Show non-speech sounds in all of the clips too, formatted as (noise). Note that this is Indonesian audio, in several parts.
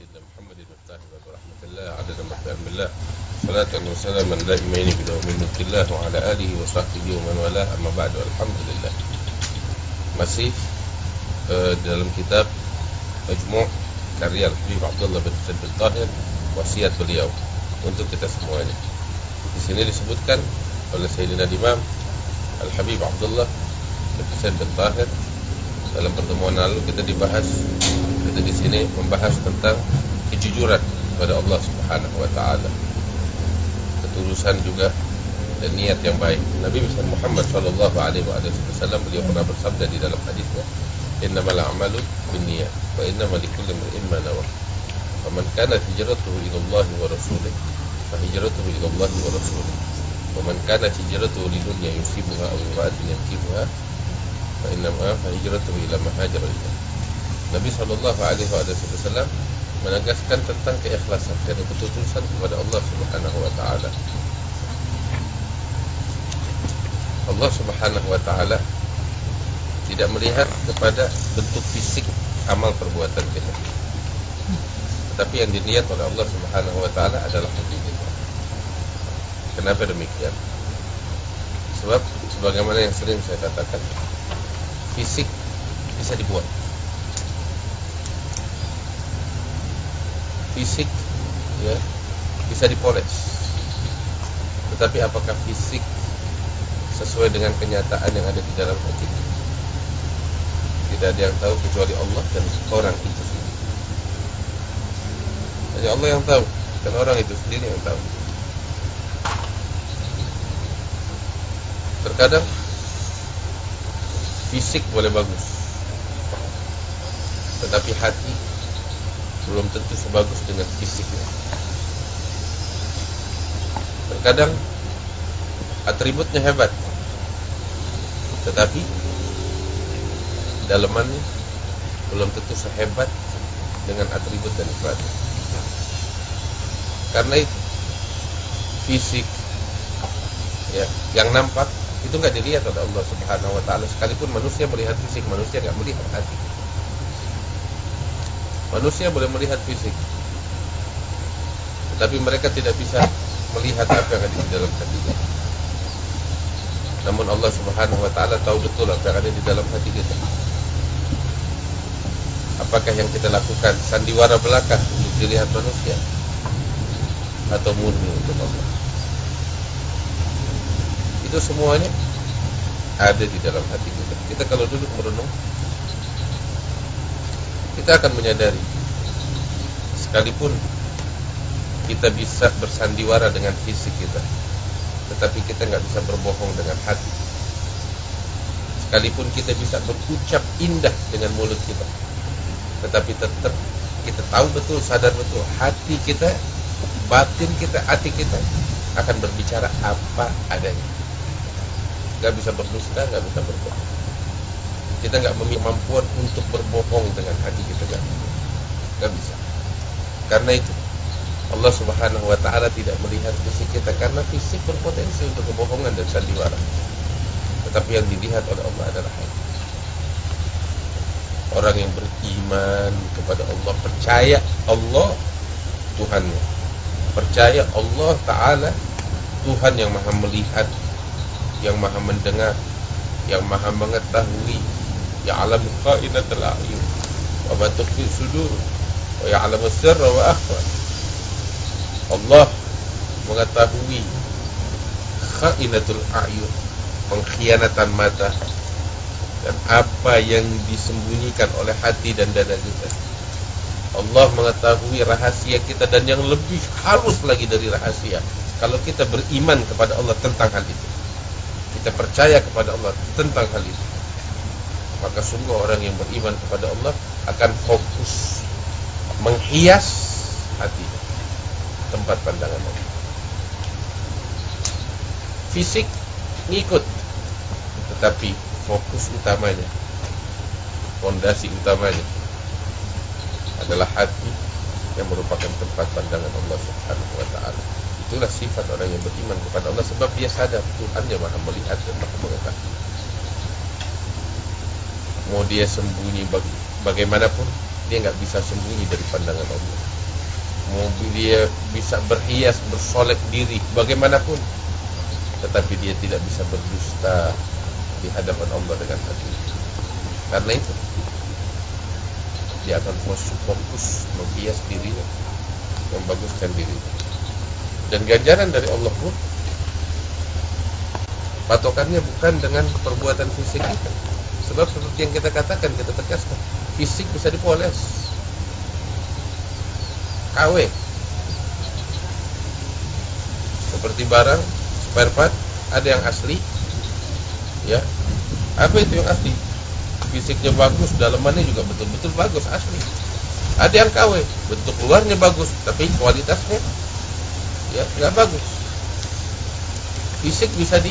سيدنا محمد المفتاح باب رحمة الله عدد محبوب الله. صلاة وسلاما لا إيمان إلا بدوام ملك الله وعلى آله وصحبه ومن والاه. أما بعد والحمد لله. مسيف آه، dalam كتاب مجموع karya Habib عبد الله بن سيد الطاهر وصية اليوم وأنتم kita semua ini di sini disebutkan oleh Sayyidina Imam Al-Habib Abdullah Ibn Sayyid Al-Tahir dalam pertemuan lalu kita dibahas kita di sini membahas tentang kejujuran kepada Allah Subhanahu wa taala. Ketulusan juga dan niat yang baik. Nabi Muhammad sallallahu alaihi wasallam beliau pernah bersabda di dalam hadisnya, "Innamal a'malu binniyat wa innamal likulli imrin ma nawa." Faman kanat hijratuhu ila Allah wa rasulih, fa hijratuhu ila Allah wa rasulih. Wa man kanat hijratuhu lidunya yusibuha aw yankihuha, fa innama fa hijratuhu ila ma hajara. Nabi Shallallahu Alaihi Wasallam menegaskan tentang keikhlasan dan ketulusan kepada Allah Subhanahu Wa Taala. Allah Subhanahu Wa Taala tidak melihat kepada bentuk fisik amal perbuatan kita, tetapi yang dilihat oleh Allah Subhanahu Wa Taala adalah hati kita. Kenapa demikian? Sebab sebagaimana yang sering saya katakan, fisik bisa dibuat fisik ya bisa dipoles. Tetapi apakah fisik sesuai dengan kenyataan yang ada di dalam hati? Tidak ada yang tahu kecuali Allah dan orang itu sendiri. Hanya Allah yang tahu dan orang itu sendiri yang tahu. Terkadang fisik boleh bagus, tetapi hati belum tentu sebagus dengan fisiknya. Terkadang atributnya hebat, tetapi dalamannya belum tentu sehebat dengan atribut dan ibadah. Karena itu fisik ya yang nampak itu nggak dilihat oleh Allah Subhanahu Wa Taala sekalipun manusia melihat fisik manusia nggak melihat hati. Manusia boleh melihat fisik Tetapi mereka tidak bisa melihat apa yang ada di dalam hati kita Namun Allah subhanahu wa ta'ala tahu betul apa yang ada di dalam hati kita. Apakah yang kita lakukan sandiwara belaka untuk dilihat manusia Atau murni untuk Allah? Itu semuanya ada di dalam hati kita. Kita kalau duduk merenung kita akan menyadari sekalipun kita bisa bersandiwara dengan fisik kita tetapi kita nggak bisa berbohong dengan hati. Sekalipun kita bisa berucap indah dengan mulut kita tetapi tetap kita tahu betul sadar betul hati kita batin kita hati kita akan berbicara apa adanya. Nggak bisa berdusta nggak bisa berbohong kita nggak memiliki kemampuan untuk berbohong dengan hati kita kan? nggak bisa. Karena itu Allah Subhanahu Wa Taala tidak melihat fisik kita karena fisik berpotensi untuk kebohongan dan sandiwara. Tetapi yang dilihat oleh Allah adalah hati orang yang beriman kepada Allah percaya Allah Tuhannya. Percaya Allah Taala Tuhan yang maha melihat yang maha mendengar yang maha mengetahui ya'lamu qa'inatal a'yun wa ma tukhfi sudur wa ya'lamu sirra wa akhfa Allah mengetahui kha'inatul a'yun pengkhianatan mata dan apa yang disembunyikan oleh hati dan dada kita. Allah mengetahui rahasia kita dan yang lebih halus lagi dari rahasia. Kalau kita beriman kepada Allah tentang hal itu kita percaya kepada Allah tentang hal itu maka sungguh orang yang beriman kepada Allah akan fokus menghias hati tempat pandangan Allah. Fisik ngikut, tetapi fokus utamanya, fondasi utamanya adalah hati yang merupakan tempat pandangan Allah Subhanahu wa taala. Itulah sifat orang yang beriman kepada Allah sebab dia sadar Tuhan yang Maha melihat dan Maha mengetahui mau dia sembunyi bagaimanapun dia nggak bisa sembunyi dari pandangan Allah. Mau dia bisa berhias bersolek diri bagaimanapun tetapi dia tidak bisa berdusta di hadapan Allah dengan hati. Karena itu dia akan fokus menghias dirinya membaguskan diri dan ganjaran dari Allah pun patokannya bukan dengan perbuatan fisik kita sebab seperti yang kita katakan kita tegaskan fisik bisa dipoles. KW seperti barang spare part ada yang asli. Ya. Apa itu yang asli? Fisiknya bagus dalamannya juga betul-betul bagus asli. Ada yang KW bentuk luarnya bagus tapi kualitasnya ya nggak bagus. Fisik bisa di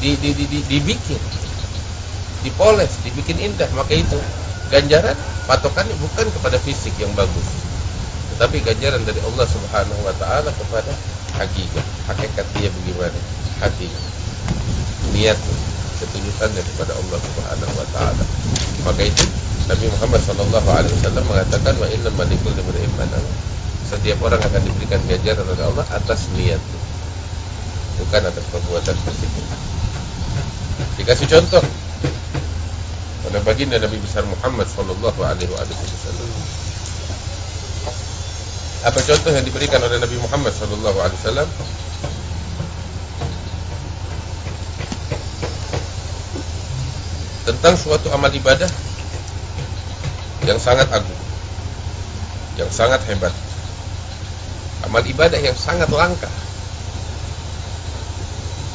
di, di, di, di, dibikin dipoles, dibikin indah maka itu ganjaran patokannya bukan kepada fisik yang bagus tetapi ganjaran dari Allah Subhanahu wa taala kepada hakikat. Hakikat dia bagaimana? Hati niat ketulusannya kepada Allah Subhanahu wa taala. Maka itu Nabi Muhammad sallallahu alaihi wasallam mengatakan wa inna malikul setiap orang akan diberikan ganjaran oleh Allah atas niat. Bukan atas perbuatan fisik. Dikasih contoh pada baginda Nabi besar Muhammad sallallahu alaihi wasallam. Apa contoh yang diberikan oleh Nabi Muhammad sallallahu alaihi wasallam? Tentang suatu amal ibadah yang sangat agung, yang sangat hebat. Amal ibadah yang sangat langka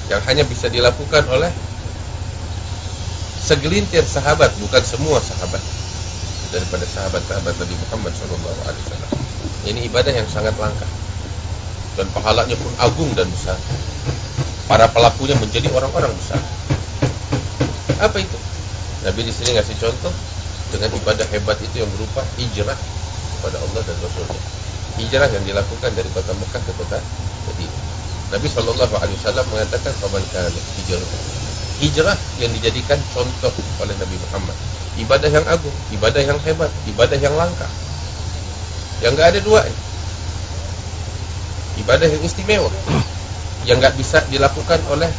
yang hanya bisa dilakukan oleh segelintir sahabat, bukan semua sahabat daripada sahabat-sahabat Nabi Muhammad SAW. Ini ibadah yang sangat langka dan pahalanya pun agung dan besar. Para pelakunya menjadi orang-orang besar. Apa itu? Nabi di sini ngasih contoh dengan ibadah hebat itu yang berupa hijrah kepada Allah dan Rasulnya. Hijrah yang dilakukan dari kota Mekah ke kota Madinah. Nabi Shallallahu Alaihi Wasallam mengatakan, "Faman kana hijrah hijrah yang dijadikan contoh oleh Nabi Muhammad. Ibadah yang agung, ibadah yang hebat, ibadah yang langka. Yang nggak ada dua. Ibadah yang istimewa. Yang nggak bisa dilakukan oleh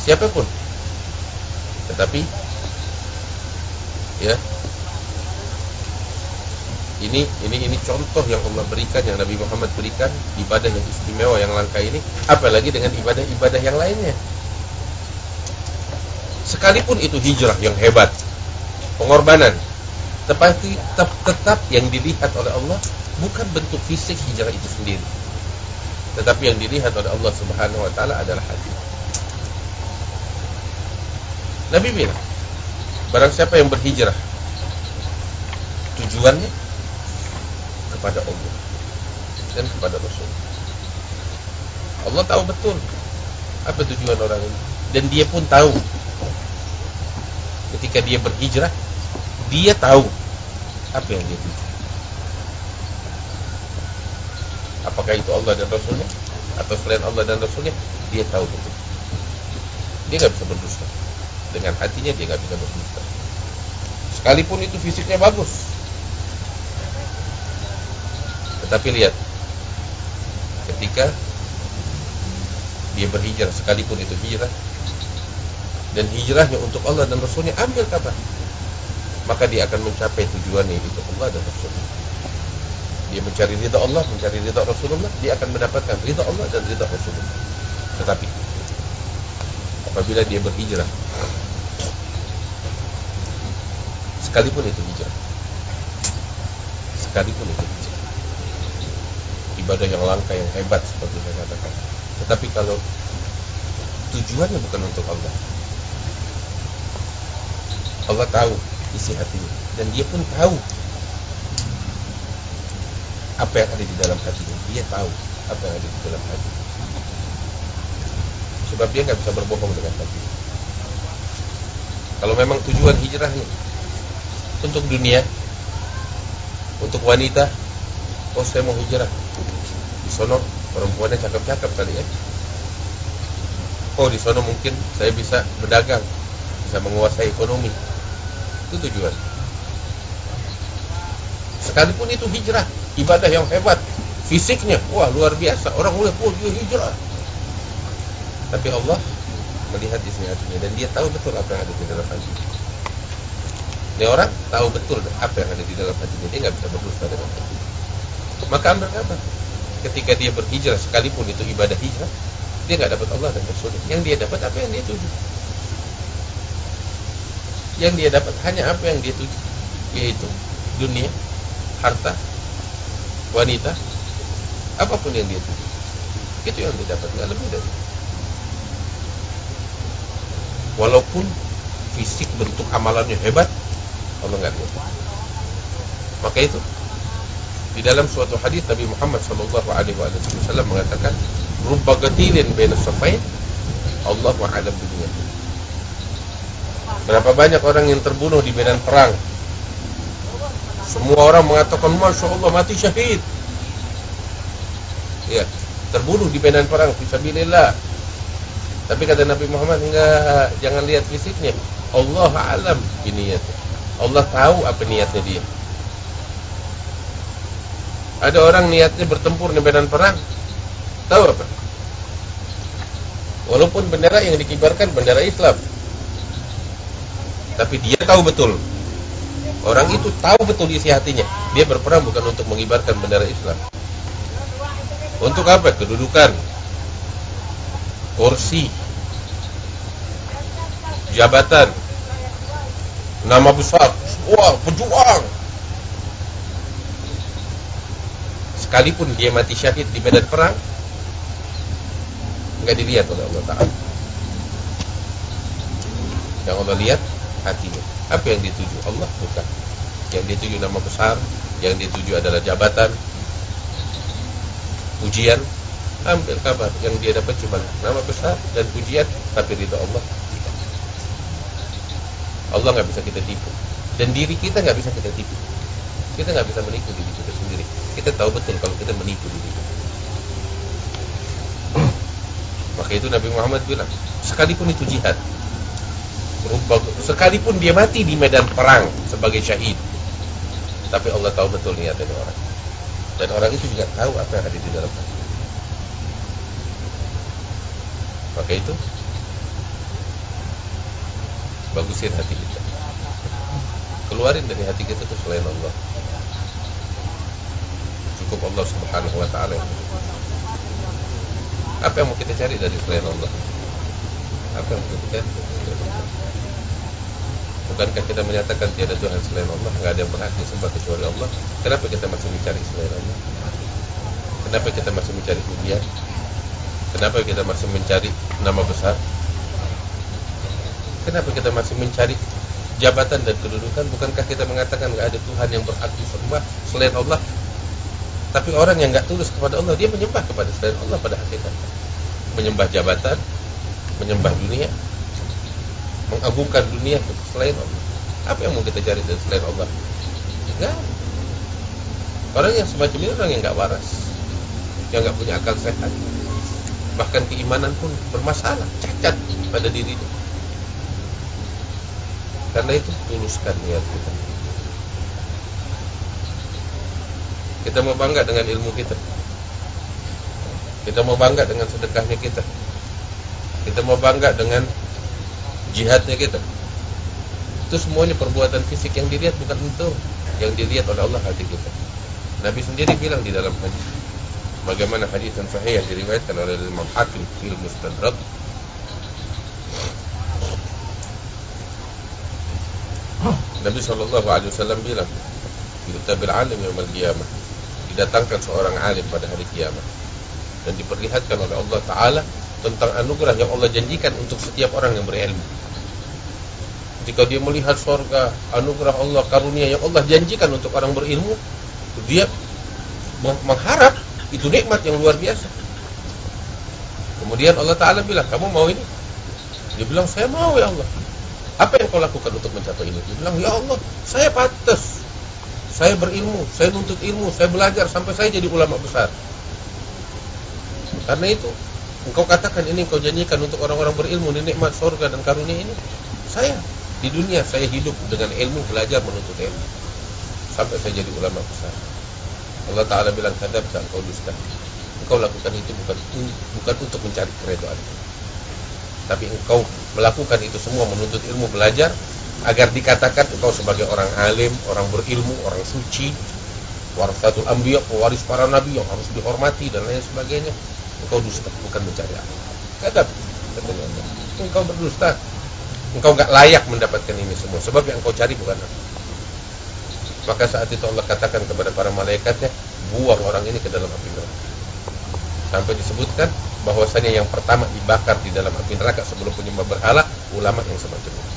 siapa pun. Tetapi ya ini ini ini contoh yang Allah berikan yang Nabi Muhammad berikan ibadah yang istimewa yang langka ini apalagi dengan ibadah-ibadah yang lainnya sekalipun itu hijrah yang hebat, pengorbanan, tetapi tetap, tetap yang dilihat oleh Allah bukan bentuk fisik hijrah itu sendiri. Tetapi yang dilihat oleh Allah Subhanahu wa taala adalah hati. Nabi bilang, barang siapa yang berhijrah tujuannya kepada Allah dan kepada Rasul. Allah tahu betul apa tujuan orang ini dan dia pun tahu ketika dia berhijrah dia tahu apa yang dia tuju apakah itu Allah dan Rasulnya? Atau selain Allah dan Rasulnya dia tahu betul. Dia nggak bisa berdusta. Dengan hatinya dia nggak bisa berdusta. Sekalipun itu fisiknya bagus. Tetapi lihat ketika dia berhijrah sekalipun itu hijrah dan hijrahnya untuk Allah dan Rasulnya ambil kabar maka dia akan mencapai tujuannya itu Allah dan Rasulnya. Dia mencari ridha Allah mencari ridha Rasulullah dia akan mendapatkan ridha Allah dan ridha Rasulullah. Tetapi apabila dia berhijrah sekalipun itu hijrah sekalipun itu hijrah ibadah yang langka yang hebat seperti saya katakan. Tetapi kalau tujuannya bukan untuk Allah Allah tahu isi hatinya. Dan dia pun tahu apa yang ada di dalam hatinya. Dia tahu apa yang ada di dalam hati sebab dia nggak bisa berbohong dengan hati. Kalau memang tujuan hijrahnya untuk dunia untuk wanita oh saya mau hijrah. Di sono perempuannya cakep-cakep kali ya. Oh di sono mungkin saya bisa berdagang bisa menguasai ekonomi itu tujuan Sekalipun itu hijrah, ibadah yang hebat, fisiknya, wah luar biasa. Orang mulai, oh dia hijrah. Tapi Allah melihat isi hatinya dan dia tahu betul apa yang ada di dalam hati. Ini orang tahu betul apa yang ada di dalam hatinya, dia nggak bisa berdusta dengan itu. Maka ambil? Ketika dia berhijrah, sekalipun itu ibadah hijrah, dia nggak dapat Allah dan Rasulnya. Yang dia dapat apa yang dia tuju. Yang dia dapat hanya apa yang dia tuju, yaitu dunia, harta, wanita, apa pun yang dia tuju. Itu yang dia dapat, nggak lebih dari. Walaupun fisik bentuk amalannya hebat, Allah nggak lihat. Maka itu di dalam suatu hadis Nabi Muhammad Shallallahu Alaihi Wasallam mengatakan, "Rubba gatilin baina safain, Allah a'lam biniyyah." Berapa banyak orang yang terbunuh di medan perang? Semua orang mengatakan, Masya Allah mati syahid. Ya, terbunuh di medan perang, fisabilillah. Tapi kata Nabi Muhammad, enggak, jangan lihat fisiknya. Allah alam biniyatnya. Allah tahu apa niatnya dia. Ada orang niatnya bertempur di medan perang. Tahu apa? Walaupun bendera yang dikibarkan bendera Islam. Tapi dia tahu betul. Orang itu tahu betul isi hatinya. Dia berperang bukan untuk mengibarkan bendera Islam. Untuk apa? Kedudukan. Kursi. Jabatan. Nama besar. Wah, pejuang. Sekalipun dia mati syahid di medan perang, nggak dilihat oleh Allah Taala. Yang Allah lihat hatinya. Apa yang dituju? Allah bukan. Yang dituju nama besar, yang dituju adalah jabatan, pujian. Ambil kabar yang dia dapat cuma nama besar dan pujian, tapi ridho Allah. Allah nggak bisa kita tipu dan diri kita nggak bisa kita tipu. Kita nggak bisa menipu diri kita sendiri. Kita tahu betul kalau kita menipu diri kita. (clears throat) Maka itu Nabi Muhammad bilang, sekalipun itu jihad, sekalipun dia mati di medan perang sebagai syahid. Tapi Allah tahu betul niatnya orang. Dan orang itu juga tahu apa yang ada di dalam hati. Maka itu bagusin hati kita. Keluarin dari hati kita itu selain Allah. Cukup Allah subhanahu wa ta'ala. Apa yang mau kita cari dari selain Allah apa yang Bukankah kita menyatakan tiada Tuhan selain Allah, nggak ada yang berhak disembah kecuali Allah? Kenapa kita masih mencari selain Allah? Kenapa kita masih mencari dunia? Kenapa kita masih mencari nama besar? Kenapa kita masih mencari jabatan dan kedudukan? Bukankah kita mengatakan nggak ada Tuhan yang berhak disembah selain Allah? Tapi orang yang nggak tulus kepada Allah, dia menyembah kepada selain Allah pada hakikat. Menyembah jabatan, menyembah dunia, mengagungkan dunia selain Allah. Apa yang mau kita cari dari selain Allah? Enggak. Orang yang semacam ini orang yang nggak waras, yang nggak punya akal sehat, bahkan keimanan pun bermasalah, cacat pada dirinya. Karena itu tuluskan niat kita. Kita mau bangga dengan ilmu kita. Kita mau bangga dengan sedekahnya kita. Kita mau bangga dengan jihadnya kita. Itu semuanya perbuatan fisik yang dilihat bukan itu yang dilihat oleh Allah hati kita. Nabi sendiri bilang di dalam hadis bagaimana hadis yang sahih yang diriwayatkan oleh Imam Hakim fil Mustadrak? Nabi Shallallahu Alaihi Wasallam bilang kita beralim yang qiyamah. Didatangkan seorang alim pada hari kiamat. Dan diperlihatkan oleh Allah Taala tentang anugerah yang Allah janjikan untuk setiap orang yang berilmu. Jika dia melihat sorga, anugerah Allah, karunia yang Allah janjikan untuk orang berilmu, dia mengharap itu nikmat yang luar biasa. Kemudian Allah Ta'ala bilang, kamu mau ini? Dia bilang, saya mau ya Allah. Apa yang kau lakukan untuk mencapai ini? Dia bilang, ya Allah, saya pantas. Saya berilmu, saya nuntut ilmu, saya belajar sampai saya jadi ulama besar. Karena itu, Engkau katakan ini engkau janjikan untuk orang-orang berilmu ini nikmat surga dan karunia ini. Saya di dunia saya hidup dengan ilmu belajar menuntut ilmu. sampai saya jadi ulama besar. Allah Taala bilang kadab dan kau dusta. Engkau lakukan itu bukan bukan untuk mencari keredoan, tapi engkau melakukan itu semua menuntut ilmu belajar agar dikatakan engkau sebagai orang alim, orang berilmu, orang suci, warasatul anbiya, pewaris para nabi yang harus dihormati dan lain sebagainya. Engkau dusta, bukan mencari apa. Kadab, katanya Allah. Engkau berdusta. Engkau nggak layak mendapatkan ini semua. Sebab yang engkau cari bukan apa. Maka saat itu Allah katakan kepada para malaikatnya, buang orang ini ke dalam api neraka. Sampai disebutkan bahwasanya yang pertama dibakar di dalam api neraka sebelum penyembah berhala ulama yang semacam itu.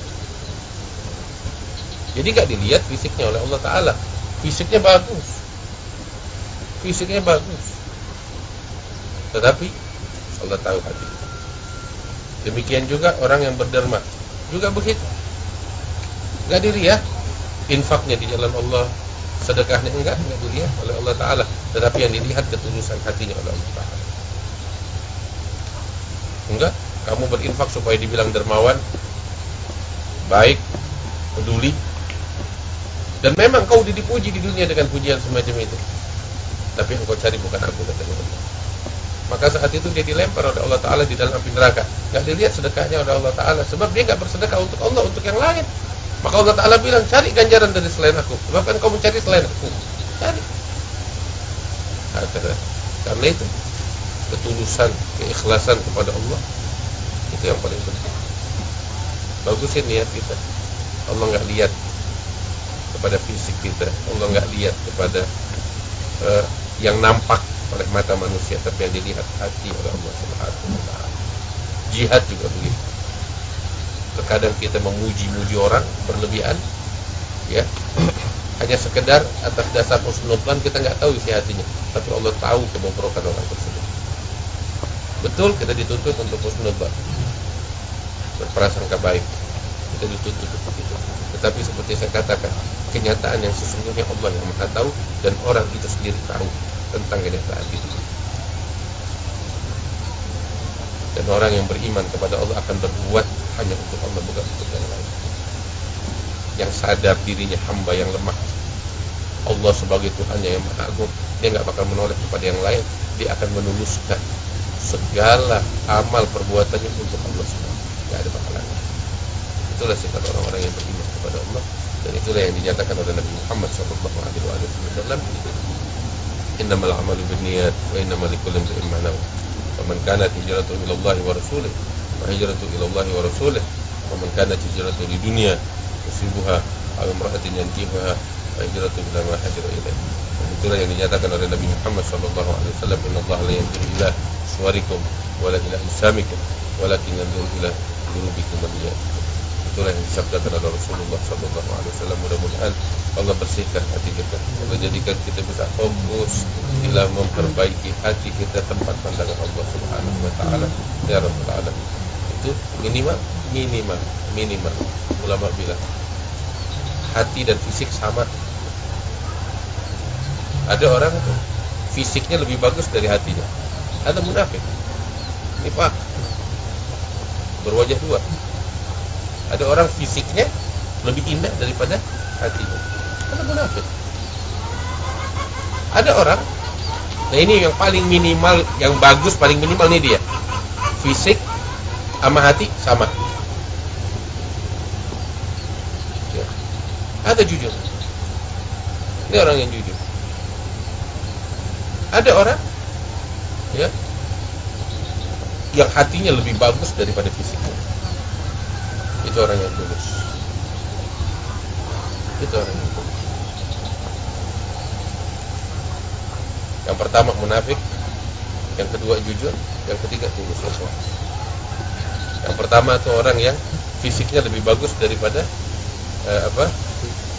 Jadi nggak dilihat fisiknya oleh Allah Taala. Fisiknya bagus, fisiknya bagus. Tetapi Allah tahu hati. Demikian juga orang yang berderma juga begitu. Gak dilihat infaknya di jalan Allah, sedekahnya enggak enggak dilihat oleh Allah Taala, tetapi yang dilihat ketulusan hatinya oleh Allah Taala. Enggak, kamu berinfak supaya dibilang dermawan, baik, peduli, dan memang kau dipuji di dunia dengan pujian semacam itu. Tapi yang kau cari bukan aku. Maka saat itu dia dilempar oleh Allah Taala di dalam api neraka. Gak dilihat sedekahnya oleh Allah Taala, sebab dia gak bersedekah untuk Allah, untuk yang lain. Maka Allah Taala bilang cari ganjaran dari selain aku. Sebab kan kau mencari selain aku. Cari. Karena itu ketulusan, keikhlasan kepada Allah itu yang paling penting. Bagusin niat kita. Allah nggak lihat kepada fisik kita. Allah nggak lihat kepada uh, yang nampak oleh mata manusia, tapi yang dilihat hati oleh Allah Subhanahu wa taala. Jihad juga begitu. Terkadang kita memuji-muji orang berlebihan, ya, hanya sekedar atas dasar husnudzan kita nggak tahu isi hatinya, tapi Allah tahu kebobrokan orang tersebut. Betul kita dituntut untuk husnudzan, berprasangka baik, kita dituntut untuk itu. Tetapi seperti saya katakan, kenyataan yang sesungguhnya Allah yang Maha tahu dan orang itu sendiri tahu tentang kenyataan itu. Dan orang yang beriman kepada Allah akan berbuat hanya untuk Allah bukan untuk yang lain. Yang sadar dirinya hamba yang lemah. Allah sebagai Tuhannya yang Maha Agung, dia nggak bakal menoleh kepada yang lain. Dia akan menuluskan segala amal perbuatannya untuk Allah SWT. Tidak ada bakalannya. Itulah sifat orang-orang yang beriman kepada Allah dan itulah yang dinyatakan oleh Nabi Muhammad sallallahu ma nawa faman kanat hijratuhu ila Allah wa rasulih fa hijratuhu ila Allah wa rasulih wa man kanat hijratuhu li dunya yusibuha aw imra'atin yankihuha fa hijratuhu ila ma hajara ilaih itulah yang dinyatakan oleh Nabi Muhammad sallallahu alaihi wasallam inna Allah la yanzuru ila suwarikum wala ila isamikum walakin ila qulubikum itulah yang disabdakan oleh Rasulullah Sallallahu Alaihi Wasallam. Mudah-mudahan Allah bersihkan hati kita. Allah jadikan kita bisa fokus dalam memperbaiki hati kita tempat pandangan Allah Subhanahu Wa Taala. Ya Rabbul Alamin. Itu minimal minimal minimal. Ulama bilang hati dan fisik sama. Ada orang tuh fisiknya lebih bagus dari hatinya. Ada munafik. Ini pak berwajah dua ada orang fisiknya lebih indah daripada hatinya. Ada munafik. Ada orang, nah ini yang paling minimal, yang bagus paling minimal nih dia. Fisik sama hati sama. Ya. Ada jujur. Ini orang yang jujur. Ada orang ya yang hatinya lebih bagus daripada fisiknya itu orang yang tulus. Itu orang yang tulus. Yang pertama munafik yang kedua jujur yang ketiga tulus. Ikhlas yang pertama itu orang yang fisiknya lebih bagus daripada eh, apa?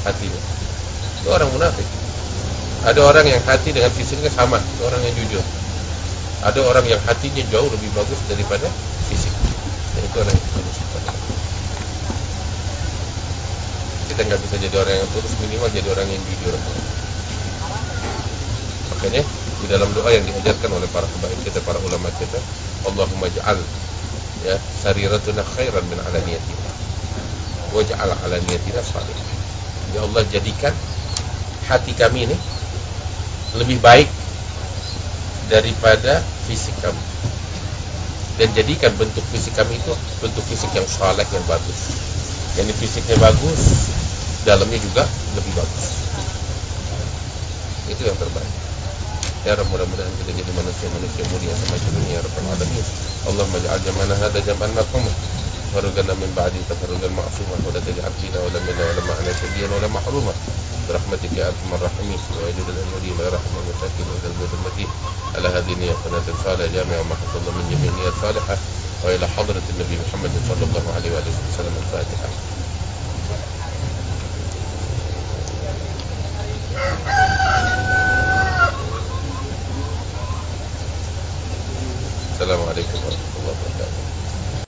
Hatinya. Itu orang munafik. Ada orang yang hati dengan fisiknya sama itu orang yang jujur. Ada orang yang hatinya jauh lebih bagus daripada fisik. Itu orang yang tulus kita nggak bisa jadi orang yang tulus minimal jadi orang yang jujur. Makanya di dalam doa yang diajarkan oleh para kebaik kita para ulama kita Allahumma ja'al ya sariratuna khairan min alaniyatina wa ja'al alaniyatina salih. Ya Allah jadikan hati kami ini lebih baik daripada fisik kami dan jadikan bentuk fisik kami itu bentuk fisik yang saleh yang bagus yang fisiknya bagus dalamnya juga lebih bagus itu yang terbaik ya Rabb mudah-mudahan kita jadi manusia-manusia mulia semacam ini ya Rabbal Alamin Allah maj'al jamana hada jam'an marhumah فرقنا من بعد تفرقا معصوما ولا تجعل فينا ولا منا ولا معنا شقيا ولا محروما برحمتك يا ارحم الراحمين ويا جل الاجلين ويا رحم المساكين وذا البيت المتين على هذه النية قناة صالحة جامعة ما حصل من جميع النيات صالحة وإلى حضرة النبي محمد صلى الله عليه وآله وسلم الفاتحة. السلام عليكم ورحمة الله وبركاته.